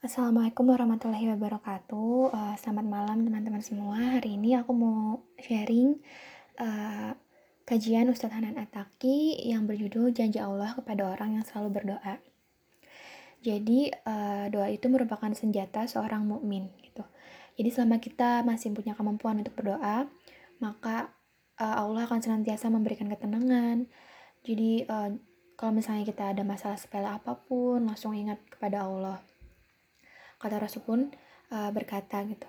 Assalamualaikum warahmatullahi wabarakatuh. Uh, selamat malam teman-teman semua. Hari ini aku mau sharing uh, kajian Ustadz Hanan Ataki yang berjudul Janji Allah kepada orang yang selalu berdoa. Jadi uh, doa itu merupakan senjata seorang mukmin gitu. Jadi selama kita masih punya kemampuan untuk berdoa, maka uh, Allah akan senantiasa memberikan ketenangan. Jadi uh, kalau misalnya kita ada masalah sepele apa pun, langsung ingat kepada Allah kata Rasul pun uh, berkata gitu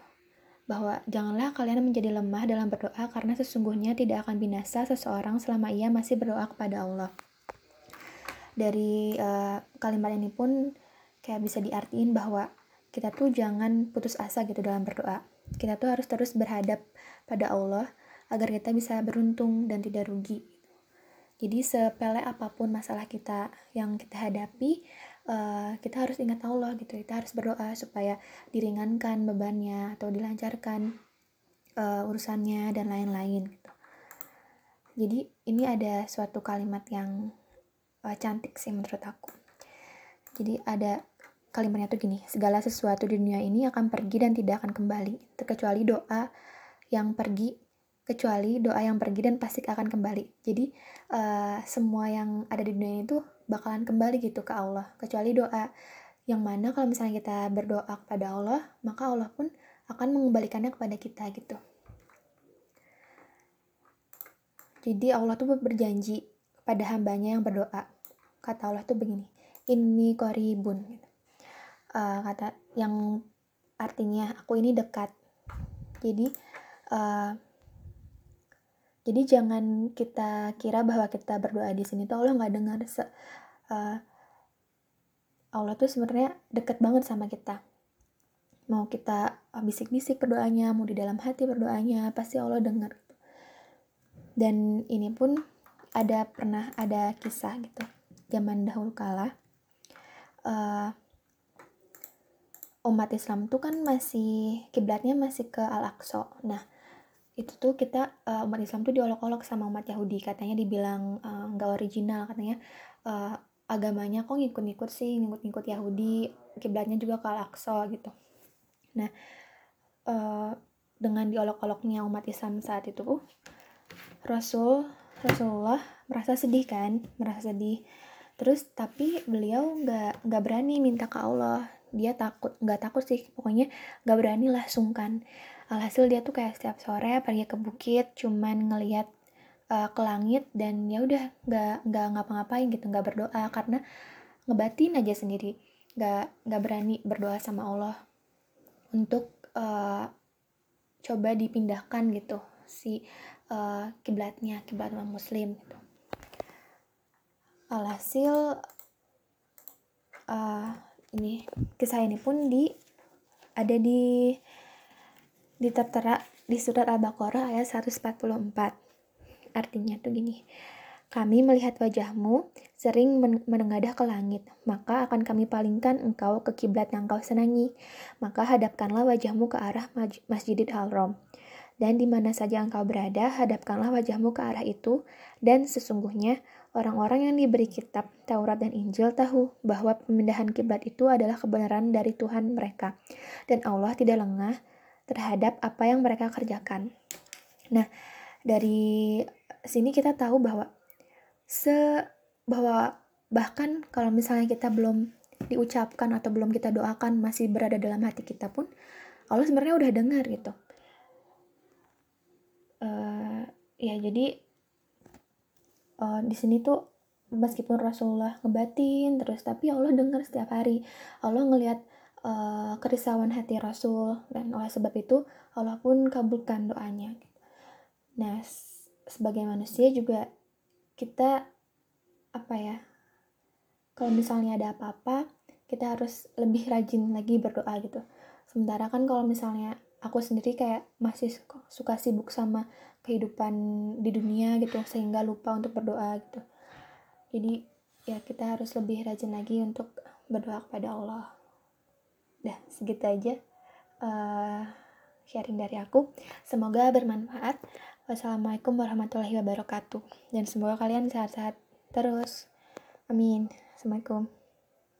bahwa janganlah kalian menjadi lemah dalam berdoa karena sesungguhnya tidak akan binasa seseorang selama ia masih berdoa kepada Allah. Dari uh, kalimat ini pun kayak bisa diartiin bahwa kita tuh jangan putus asa gitu dalam berdoa. Kita tuh harus terus berhadap pada Allah agar kita bisa beruntung dan tidak rugi. Jadi sepele apa pun masalah kita yang kita hadapi, uh, kita harus ingat Allah gitu. Kita harus berdoa supaya diringankan bebannya atau dilancarkan uh, urusannya dan lain-lain gitu. Jadi ini ada suatu kalimat yang uh, cantik sih menurut aku. Jadi ada kalimatnya tuh gini segala sesuatu di dunia ini akan pergi dan tidak akan kembali terkecuali doa yang pergi kecuali doa yang pergi dan pasti akan kembali. Jadi uh, semua yang ada di dunia itu bakalan kembali gitu ke Allah. Kecuali doa yang mana kalau misalnya kita berdoa kepada Allah, maka Allah pun akan mengembalikannya kepada kita gitu. Jadi Allah tuh berjanji kepada hambanya yang berdoa. Kata Allah tuh begini, ini koribun. Gitu. Uh, kata yang artinya aku ini dekat. Jadi uh, jadi jangan kita kira bahwa kita berdoa di sini tuh Allah nggak dengar. Se uh, Allah tuh sebenarnya deket banget sama kita. Mau kita bisik-bisik berdoanya, mau di dalam hati berdoanya, pasti Allah dengar. Dan ini pun ada pernah ada kisah gitu. Zaman dahulu kala uh, umat Islam tuh kan masih kiblatnya masih ke Al-Aqsa. Nah, itu tuh kita uh, umat Islam tuh diolok-olok sama umat Yahudi. Katanya dibilang eh, nggak uh, original. Katanya uh, agamanya kok ngikut-ngikut sih ngikut-ngikut Yahudi. Kiblatnya juga ke Al-Aqsa gitu. Nah uh, dengan diolok-oloknya umat Islam saat itu Rasul Rasulullah merasa sedih kan? Merasa sedih. Terus tapi beliau nggak nggak berani minta ke Allah dia takut nggak takut sih. Pokoknya nggak berani lah sungkan. Alhasil dia tuh kayak setiap sore pergi ke bukit cuman ngelihat uh, ke langit dan ya udah nggak nggak ngapa-ngapain gitu nggak berdoa karena ngebatin aja sendiri. Nggak nggak berani berdoa sama Allah untuk uh, coba dipindahkan gitu si uh, kiblatnya kiblat orang muslim gitu. Alhasil uh, ini kisah ini pun di ada di ditertera di surat Al-Baqarah ayat 144. Artinya tuh gini. Kami melihat wajahmu sering menengadah ke langit, maka akan kami palingkan engkau ke kiblat yang kau senangi. Maka hadapkanlah wajahmu ke arah Masjidil Haram. Dan di mana saja engkau berada, hadapkanlah wajahmu ke arah itu. Dan sesungguhnya orang-orang yang diberi kitab Taurat dan Injil tahu bahwa pemindahan kiblat itu adalah kebenaran dari Tuhan mereka. Dan Allah tidak lengah terhadap apa yang mereka kerjakan. Nah, dari sini kita tahu bahwa se bahwa bahkan kalau misalnya kita belum diucapkan atau belum kita doakan masih berada dalam hati kita pun Allah sebenarnya udah dengar gitu. Uh, ya jadi uh, di sini tuh meskipun Rasulullah ngebatin terus tapi Allah dengar setiap hari Allah ngelihat uh, kerisauan hati Rasul dan oleh sebab itu Allah pun kabulkan doanya. Nah, sebagai manusia juga kita apa ya? Kalau misalnya ada apa-apa, kita harus lebih rajin lagi berdoa gitu. Sementara kan kalau misalnya aku sendiri kayak masih suka sibuk sama kehidupan di dunia gitu sehingga lupa untuk berdoa gitu. Jadi ya kita harus lebih rajin lagi untuk berdoa kepada Allah. Dah, segitu aja uh, sharing dari aku. Semoga bermanfaat. Wassalamualaikum warahmatullahi wabarakatuh. Dan semoga kalian sehat-sehat terus. Amin. Assalamualaikum.